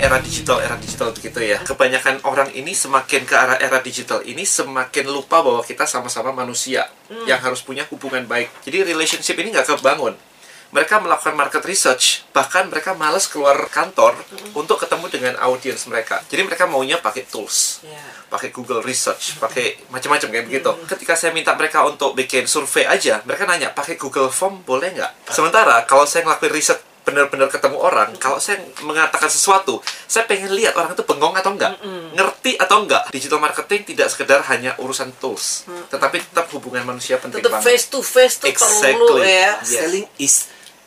era digital era digital begitu ya. Kebanyakan orang ini semakin ke arah era digital ini semakin lupa bahwa kita sama-sama manusia yang harus punya hubungan baik. Jadi relationship ini nggak kebangun. Mereka melakukan market research bahkan mereka males keluar kantor untuk ketemu dengan audiens mereka. Jadi mereka maunya pakai tools Ya. pakai Google Research, pakai macam-macam kayak begitu. Ketika saya minta mereka untuk bikin survei aja, mereka nanya pakai Google Form boleh nggak? Sementara kalau saya ngelakuin riset benar-benar ketemu orang, kalau saya mengatakan sesuatu, saya pengen lihat orang itu bengong atau enggak, ngerti atau enggak. Digital marketing tidak sekedar hanya urusan tools, tetapi tetap hubungan manusia penting Tetap banget. face to face tuh perlu Exactly. ya. Yes. Selling is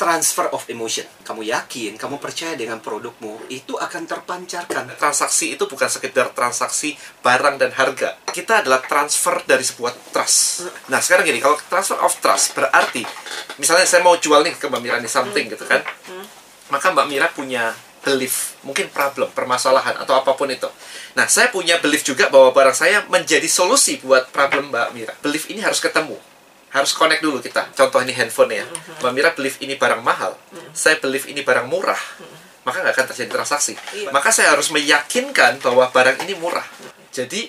transfer of emotion. Kamu yakin, kamu percaya dengan produkmu, itu akan terpancarkan. transaksi itu bukan sekedar transaksi barang dan harga. Kita adalah transfer dari sebuah trust. Nah, sekarang gini, kalau transfer of trust berarti misalnya saya mau jual nih ke Mbak Mira nih something gitu kan. Maka Mbak Mira punya belief, mungkin problem, permasalahan atau apa pun itu. Nah, saya punya belief juga bahwa barang saya menjadi solusi buat problem Mbak Mira. Belief ini harus ketemu. Harus connect dulu kita. Contoh ini handphone ya. Mbak Mira belief ini barang mahal. Saya belief ini barang murah. Maka nggak akan terjadi transaksi. Iya. Maka saya harus meyakinkan bahwa barang ini murah. Jadi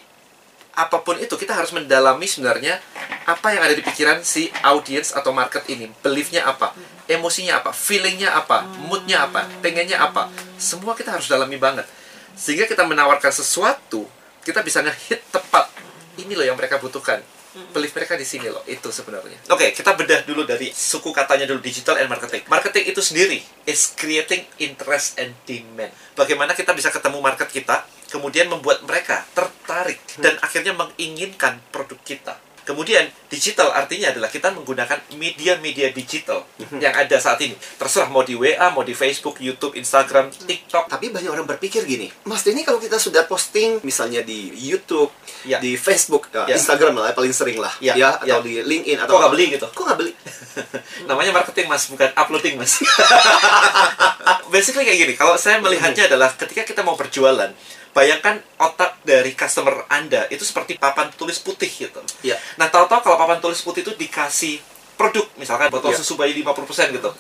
apa pun itu kita harus mendalami sebenarnya apa yang ada di pikiran si audiens atau market ini. Beliefnya apa, emosinya apa, feelingnya apa, moodnya apa, pengennya apa. Semua kita harus dalami banget. Sehingga kita menawarkan sesuatu, kita bisa ngehit tepat. Ini loh yang mereka butuhkan. Belief mereka di sini loh, itu sebenarnya. Oke, kita bedah dulu dari suku katanya dulu digital and marketing. Marketing itu sendiri is creating interest and demand. Bagaimana kita bisa ketemu market kita, kemudian membuat mereka tertarik dan akhirnya menginginkan produk kita. Kemudian digital artinya adalah kita menggunakan media-media digital yang ada saat ini. Terserah mau di WA, mau di Facebook, YouTube, Instagram, TikTok. Tapi banyak orang berpikir gini, Mas ini kalau kita sudah posting misalnya di YouTube, Ya. di Facebook, ya, Ya. Instagram lah paling sering lah, Ya, ya, atau ya. di LinkedIn atau Kok nggak beli gitu? Kok nggak beli? Namanya marketing mas, bukan uploading mas. Basically kayak gini, kalau saya melihatnya adalah ketika kita mau berjualan, bayangkan otak dari customer Anda itu seperti papan tulis putih gitu. Ya. Nah, tahu-tahu kalau papan tulis putih itu dikasih produk, misalkan botol Iya. susu bayi 50% gitu.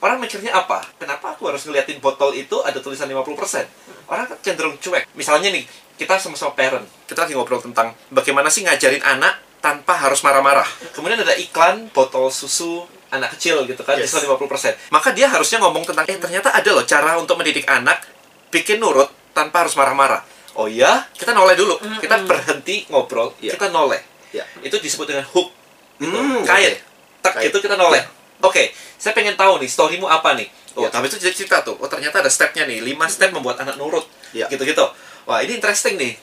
Orang mikirnya apa? Kenapa aku harus ngeliatin botol itu ada tulisan 50%? Orang kan cenderung cuek. Misalnya nih, kita sama-sama parent. Kita lagi ngobrol tentang bagaimana sih ngajarin anak tanpa harus marah-marah. Kemudian ada iklan botol susu anak kecil gitu kan, Yes. diskon 50%. Maka dia harusnya ngomong tentang, eh ternyata ada loh cara untuk mendidik anak bikin nurut tanpa harus marah-marah. Oh iya, kita noleh dulu. Kita berhenti ngobrol, Iya. kita noleh. Ya. Itu disebut dengan hook. Gitu. Hmm, Kait. Tak Kait. gitu kita noleh. Ya. Oke, saya pengen tahu nih, storymu apa nih? Oh, Ya. tapi itu cerita tuh. Oh, ternyata ada stepnya nih. 5 step membuat anak nurut. Ya. Gitu-gitu. Wah, ini interesting nih.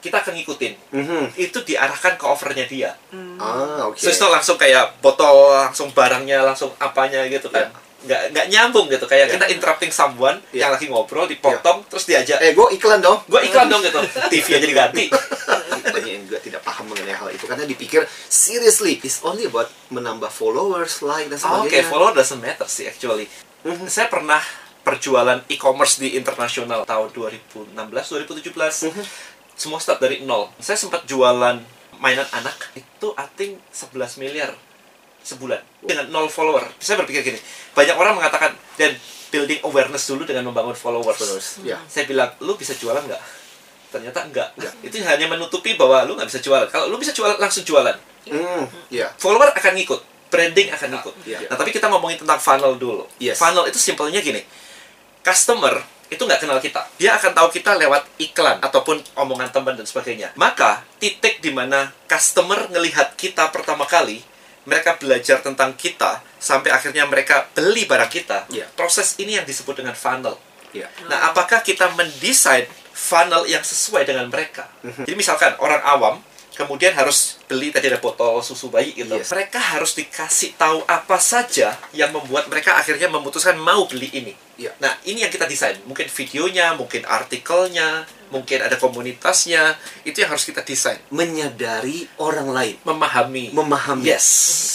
Kita akan ngikutin. Mhm. Itu diarahkan ke offernya dia. Ah, oke. So, itu langsung kayak botol, langsung barangnya, langsung apanya gitu kan. Ya. Nggak, nggak nyambung gitu. Kayak Ya. kita interrupting someone Ya. yang lagi ngobrol, dipotong, terus diajak. Eh, gue iklan dong. Gue iklan dong gitu. TV aja diganti. banyak yang juga tidak paham mengenai hal itu karena dipikir seriously it's only about menambah followers like dan Oh, Oke, sebagainya follow doesn't matter sih actually. Mhm. Saya pernah perjualan e-commerce di internasional tahun 2016, 2017. Mhm. Semua start dari nol. Saya sempat jualan mainan anak itu I think 11 miliar sebulan dengan nol follower. Saya berpikir gini, banyak orang mengatakan dan building awareness dulu dengan membangun followers. Followers, ya. Saya bilang, lu bisa jualan nggak? Ternyata enggak. Itu hanya menutupi bahwa lu nggak bisa jualan. Kalau lu bisa jualan, langsung jualan Hmm, ya follower akan ngikut, branding akan ngikut. Iya. Nah, tapi kita ngomongin tentang funnel dulu. Yes. Funnel itu simpelnya gini. Customer itu nggak kenal kita. Dia akan tahu kita lewat iklan ataupun omongan teman dan sebagainya. Maka titik di mana customer ngelihat kita pertama kali, mereka belajar tentang kita sampai akhirnya mereka beli barang kita. Iya. Proses ini yang disebut dengan funnel. ya Nah, apakah kita mendesain funnel yang sesuai dengan mereka? Mhm. Jadi misalkan orang awam kemudian harus beli tadi ada botol susu bayi gitu. Yes. Mereka harus dikasih tahu apa saja yang membuat mereka akhirnya memutuskan mau beli ini. Iya. Nah, ini yang kita desain. Mungkin videonya, mungkin artikelnya, mungkin ada komunitasnya. Itu yang harus kita desain. menyadari orang lain Memahami. memahami Yes.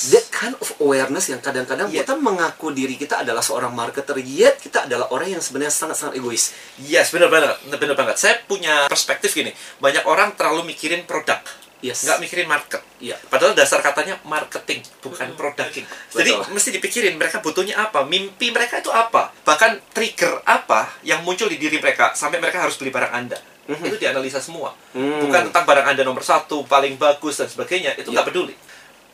that kind of awareness yang kadang-kadang Yeah. kita mengaku diri kita adalah seorang marketer yet kita adalah orang yang sebenarnya sangat-sangat egois Yes, benar banget. Benar banget. Saya punya perspektif gini. Banyak orang terlalu mikirin produk. Yes. nggak mikirin market. Iya. Padahal dasar katanya marketing, bukan producting. Jadi Betul. mesti dipikirin mereka butuhnya apa, mimpi mereka itu apa, bahkan trigger apa yang muncul di diri mereka sampai mereka harus beli barang Anda. Itu dianalisa semua. Hmm. Bukan tentang barang Anda nomor satu, paling bagus dan sebagainya. Itu nggak Iya. peduli.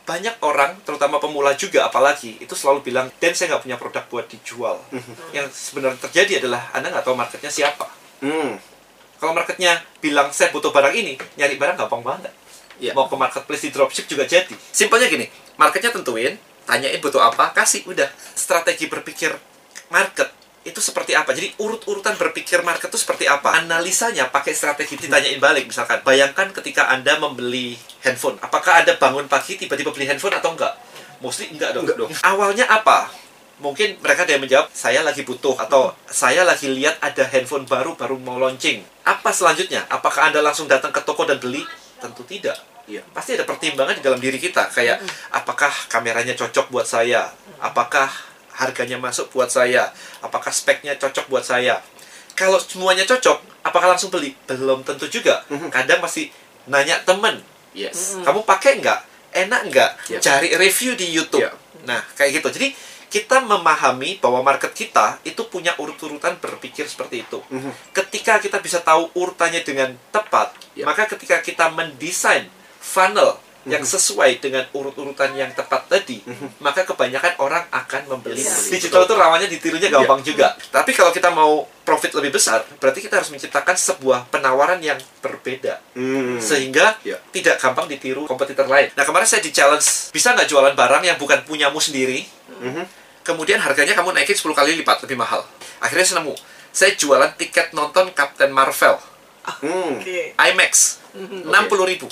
Banyak orang, terutama pemula juga apalagi, itu selalu bilang, dan saya nggak punya produk buat dijual. Yang sebenarnya terjadi adalah Anda nggak tahu marketnya siapa. Hmm. Kalau marketnya bilang saya butuh barang ini, nyari barang gampang banget. Iya. Mau ke marketplace di dropship juga jadi. Simpelnya gini, marketnya tentuin, tanyain butuh apa, kasih, udah. Strategi berpikir market itu seperti apa? Jadi urut-urutan berpikir market itu seperti apa? Analisanya pakai strategi ditanyain balik misalkan. Bayangkan ketika Anda membeli handphone, apakah Anda bangun pagi tiba-tiba beli handphone atau enggak? Mostly enggak dong. Enggak dong. Awalnya apa? Mungkin mereka ada yang menjawab, saya lagi butuh atau saya lagi lihat ada handphone baru baru mau launching. Apa selanjutnya? Apakah Anda langsung datang ke toko dan beli? Tentu tidak. Iya. Pasti ada pertimbangan di dalam diri kita kayak apakah kameranya cocok buat saya? Apakah harganya masuk buat saya? Apakah speknya cocok buat saya? Kalau semuanya cocok, apakah langsung beli? Belum tentu juga. Kadang masih nanya temen, Yes. kamu pakai nggak? Enak nggak? Iya. Cari review di YouTube. Iya. Nah, kayak gitu. Jadi kita memahami bahwa market kita itu punya urut-urutan berpikir seperti itu. Mhm. Ketika kita bisa tahu urutannya dengan tepat, Iya. maka ketika kita mendesain funnel yang Mhm. sesuai dengan urut-urutan yang tepat tadi, maka kebanyakan orang akan membeli. Yes. Digital itu rawannya ditirunya gampang Iya. juga. Tapi kalau kita mau profit lebih besar, berarti kita harus menciptakan sebuah penawaran yang berbeda Hmm. sehingga Ya. tidak gampang ditiru kompetitor lain. Nah kemarin saya di challenge bisa nggak jualan barang yang bukan punyamu sendiri, Mhm. kemudian harganya kamu naikin 10 kali lipat lebih mahal. Akhirnya saya nemu, saya jualan tiket nonton Captain Marvel Hmm. Oke. IMAX 60 ribu.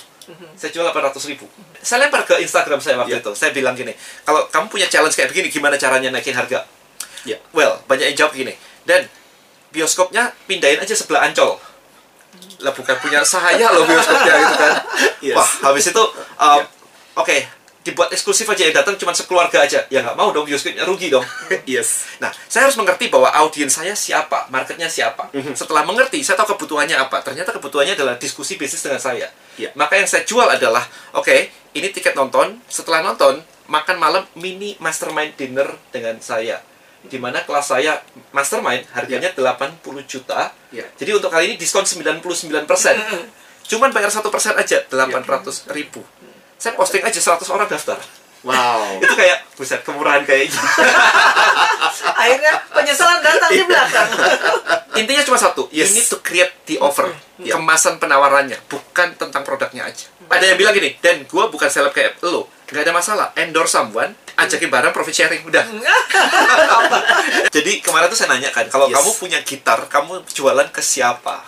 Saya jual 800 ribu. Saya lempar ke Instagram saya waktu Ya. itu. Saya bilang gini, kalau kamu punya challenge kayak begini, gimana caranya naikin harga? Ya. Well, banyak yang jawab gini. Dan bioskopnya pindahin aja sebelah Ancol. Lah bukan punya saya loh bioskopnya gitu kan. Yes. Wah, habis itu um, Ya. oke, dibuat eksklusif aja yang datang cuma sekeluarga aja. Ya nggak mau dong bioskopnya rugi dong. Yes. Nah, saya harus mengerti bahwa audiens saya siapa, marketnya siapa. Mhm. Setelah mengerti, saya tahu kebutuhannya apa. Ternyata kebutuhannya adalah diskusi bisnis dengan saya. Ya. Maka yang saya jual adalah, oke, ini tiket nonton. Setelah nonton, makan malam mini mastermind dinner dengan saya. Di mana kelas saya mastermind harganya 80 juta. Ya. Jadi untuk kali ini diskon 99%. Cuman bayar 1% aja, 800 ribu. Saya posting aja 100 orang daftar. Wow. Itu kayak, buset, kemurahan kayaknya. Akhirnya penyesalan datang di belakang. Intinya cuma satu, Yes. you need to create the offer, Ya. kemasan penawarannya, bukan tentang produknya aja. Ada yang bilang gini, dan gue bukan seleb kayak lo, nggak ada masalah, endorse someone, ajakin barang profit sharing, udah. Jadi kemarin tuh saya nanya kan, kalau Yes. kamu punya gitar, kamu jualan ke siapa?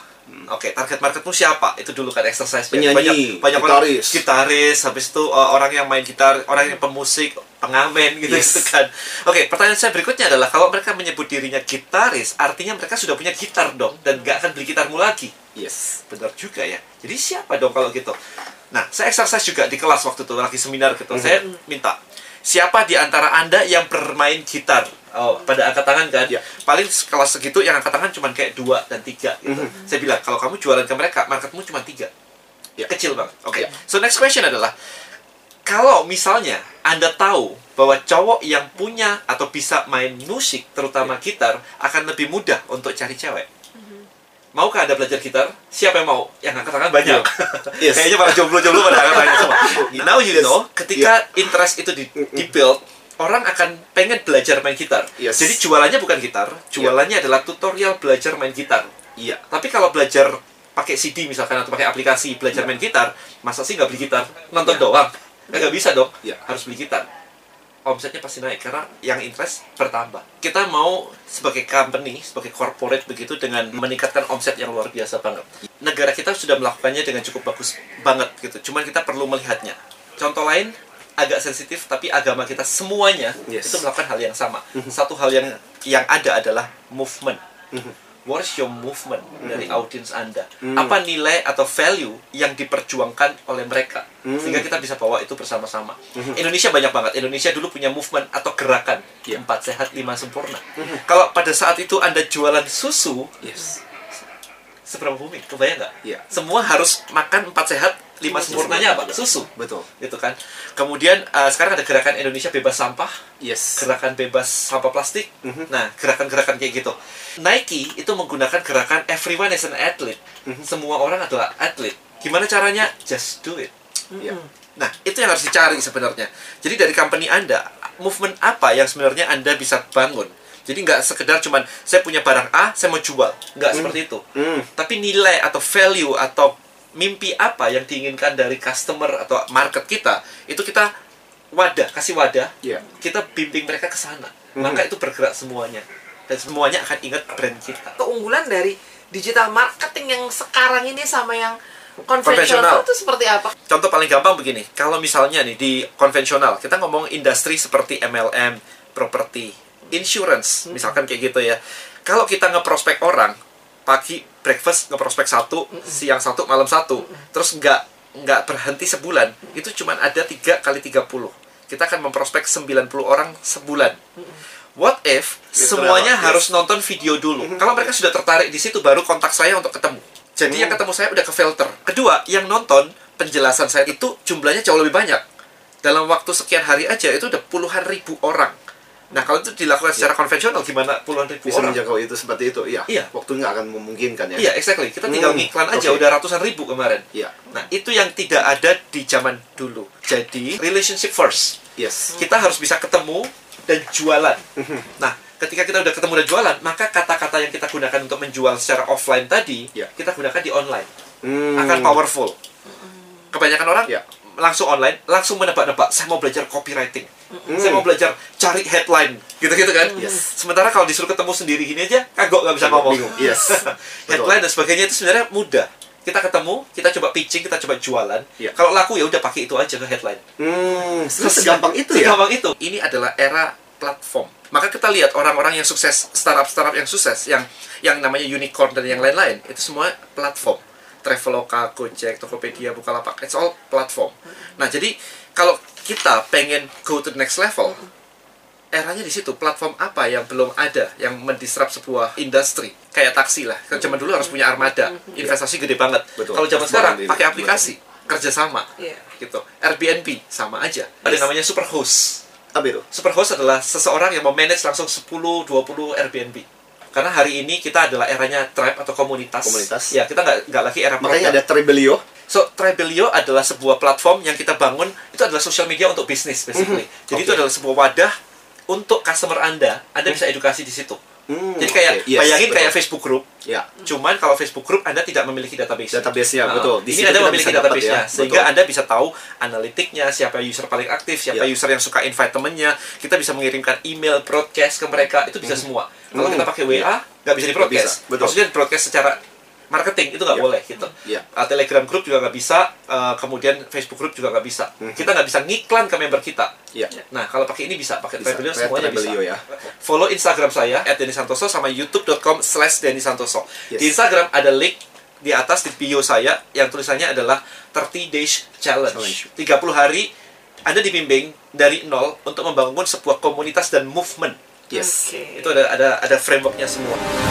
Oke, target marketmu siapa? Itu dulu kan exercise. Penyanyi, banyak, banyak orang gitaris. gitaris, habis itu uh, orang yang main gitar, orang yang pemusik, pengamen gitu, Yes. gitu kan. Oke, pertanyaan saya berikutnya adalah kalau mereka menyebut dirinya gitaris, artinya mereka sudah punya gitar dong dan nggak akan beli gitarmu lagi. Yes. Benar juga ya. Jadi siapa dong kalau gitu? Nah, saya exercise juga di kelas waktu itu lagi seminar gitu. Mhm. Saya minta siapa di antara anda yang bermain gitar? Oh, pada angkat tangan kan? Ya. Paling kelas segitu yang angkat tangan cuma kayak dua dan tiga gitu. Mhm. Saya bilang kalau kamu jualan ke mereka, marketmu cuma tiga. Ya. Kecil banget. Oke. Ya. So next question adalah kalau misalnya Anda tahu bahwa cowok yang punya atau bisa main musik, terutama Ya. gitar, akan lebih mudah untuk cari cewek. Maukah Anda belajar gitar? Siapa yang mau? Yang angkat tangan banyak. Yes. Kayaknya para jomblo-jomblo pada angkat tangan semua. Now you Yes. know, ketika interest itu di, di build, orang akan pengen belajar main gitar. Yes. Jadi jualannya bukan gitar, jualannya adalah tutorial belajar main gitar. Iya. Tapi kalau belajar pakai CD misalkan atau pakai aplikasi belajar main gitar, masa sih nggak beli gitar? Nonton Ya. doang? Nggak bisa dong. Ya. Harus beli gitar. Omsetnya pasti naik karena yang interest bertambah. Kita mau sebagai company, sebagai corporate begitu dengan meningkatkan omset yang luar biasa banget. Negara kita sudah melakukannya dengan cukup bagus banget gitu. Cuman kita perlu melihatnya. Contoh lain agak sensitif tapi agama kita semuanya Yes. itu melakukan hal yang sama. Satu hal yang yang ada adalah movement. What's your movement dari audiens Anda? Hmm. Apa nilai atau value yang diperjuangkan oleh mereka? Hmm. Sehingga kita bisa bawa itu bersama-sama. Indonesia banyak banget. Indonesia dulu punya movement atau gerakan. Ya. Empat sehat, lima sempurna. Kalau pada saat itu Anda jualan susu, Yes. seberapa booming? Kebayang nggak? Iya. Semua harus makan empat sehat, lima sempurnanya apa susu Betul. gitu kan kemudian eh, sekarang ada gerakan Indonesia bebas sampah Yes. gerakan bebas sampah plastik Mhm. nah gerakan-gerakan kayak gitu Nike itu menggunakan gerakan everyone is an athlete Mhm. semua orang adalah atlet gimana caranya just do it Ya. Nah, itu yang harus dicari sebenarnya. Jadi dari company Anda, movement apa yang sebenarnya Anda bisa bangun? Jadi nggak sekedar cuman saya punya barang A, saya mau jual. Nggak seperti itu. Hmm. Tapi nilai atau value atau mimpi apa yang diinginkan dari customer atau market kita, itu kita wadah, kasih wadah, Ya. kita bimbing mereka ke sana. Mhm. Maka itu bergerak semuanya. Dan semuanya akan ingat brand kita. keunggulan dari digital marketing yang sekarang ini sama yang Konvensional. konvensional itu seperti apa? Contoh paling gampang begini, kalau misalnya nih di konvensional, kita ngomong industri seperti MLM, properti, insurance, misalkan kayak gitu ya. Kalau kita ngeprospek orang, pagi breakfast ngeprospek satu, siang satu, malam satu, terus nggak nggak berhenti sebulan, itu cuma ada 3 kali 30. Kita akan memprospek 90 orang sebulan. What if Itu semuanya lewat, harus nonton video dulu? Kalau mereka sudah tertarik di situ, baru kontak saya untuk ketemu. Jadi yang ketemu saya udah ke filter. Kedua, yang nonton penjelasan saya itu jumlahnya jauh lebih banyak. Dalam waktu sekian hari aja itu udah puluhan ribu orang. Nah kalau itu dilakukan secara konvensional gimana puluhan ribu Bisa orang? menjangkau itu seperti itu. Iya. Iya. Waktu nggak akan memungkinkan ya. Iya, exactly. Kita tinggal Hmm, ngiklan aja oke. udah ratusan ribu kemarin. Iya. Nah itu yang tidak ada di zaman dulu. Jadi relationship first. Yes. Kita harus bisa ketemu dan jualan. Nah, ketika kita udah ketemu dan jualan, maka kata-kata yang kita gunakan untuk menjual secara offline tadi, Ya. kita gunakan di online. Hmm. Akan powerful. Kebanyakan orang Ya. langsung online, langsung menebak-nebak. Saya mau belajar copywriting. Saya mau belajar cari headline. Gitu-gitu kan. Yes. Sementara kalau disuruh ketemu sendiri gini aja, kagok nggak bisa ngomong. Bingung. Yes. headline dan sebagainya itu sebenarnya mudah. Kita ketemu, kita coba pitching, kita coba jualan. Ya. Kalau laku ya udah pakai itu aja ke headline. Hmm. Segampang itu ya. Segampang itu. Ini adalah era platform. Maka kita lihat orang-orang yang sukses, startup-startup yang sukses, yang yang namanya unicorn dan yang lain-lain, itu semua platform. Traveloka, Gojek, Tokopedia, Bukalapak, it's all platform. Nah, jadi kalau kita pengen go to the next level, eranya di situ platform apa yang belum ada yang mendisrupt sebuah industri kayak taksi lah kan zaman dulu harus punya armada investasi gede banget Betul. kalau zaman sekarang pakai aplikasi kerjasama Iya. gitu Airbnb sama aja ada yang namanya superhost Apa itu? superhost adalah seseorang yang memanage langsung 10 20 Airbnb karena hari ini kita adalah eranya tribe atau komunitas Komunitas. ya kita nggak nggak lagi era Makanya produk. ada Tribelio. So, Tribelio adalah sebuah platform yang kita bangun, itu adalah social media untuk bisnis, basically. Jadi itu Oke. adalah sebuah wadah untuk customer Anda. Anda bisa edukasi di situ. Hmm, Jadi kayak, oke. Yes, bayangin betul. kayak Facebook Group, Ya. cuman kalau Facebook Group Anda tidak memiliki database. Database-nya, Nah, betul. Di ini situ Anda memiliki database-nya, ya, sehingga betul. Anda bisa tahu analitiknya, siapa user paling aktif, siapa Ya. user yang suka invite temennya. Kita bisa mengirimkan email, broadcast ke mereka, itu bisa semua. Kalau Hmm. kita pakai WA, nggak bisa di broadcast. bisa, betul. Maksudnya broadcast secara marketing itu nggak Ya. boleh gitu. Ya. Uh, Telegram group juga nggak bisa, uh, kemudian Facebook group juga nggak bisa. Hmm. Kita nggak bisa ngiklan ke member kita. Ya. Nah, kalau pakai ini bisa, pakai Kayak semuanya bisa. ya. Follow Instagram saya @denisantoso sama youtube.com slash denisantoso. Yes. Di Instagram ada link di atas di bio saya yang tulisannya adalah 30 days challenge. Challenge. 30 hari Anda dibimbing dari nol untuk membangun sebuah komunitas dan movement. Yes. Oke. Itu ada ada ada frameworknya semua.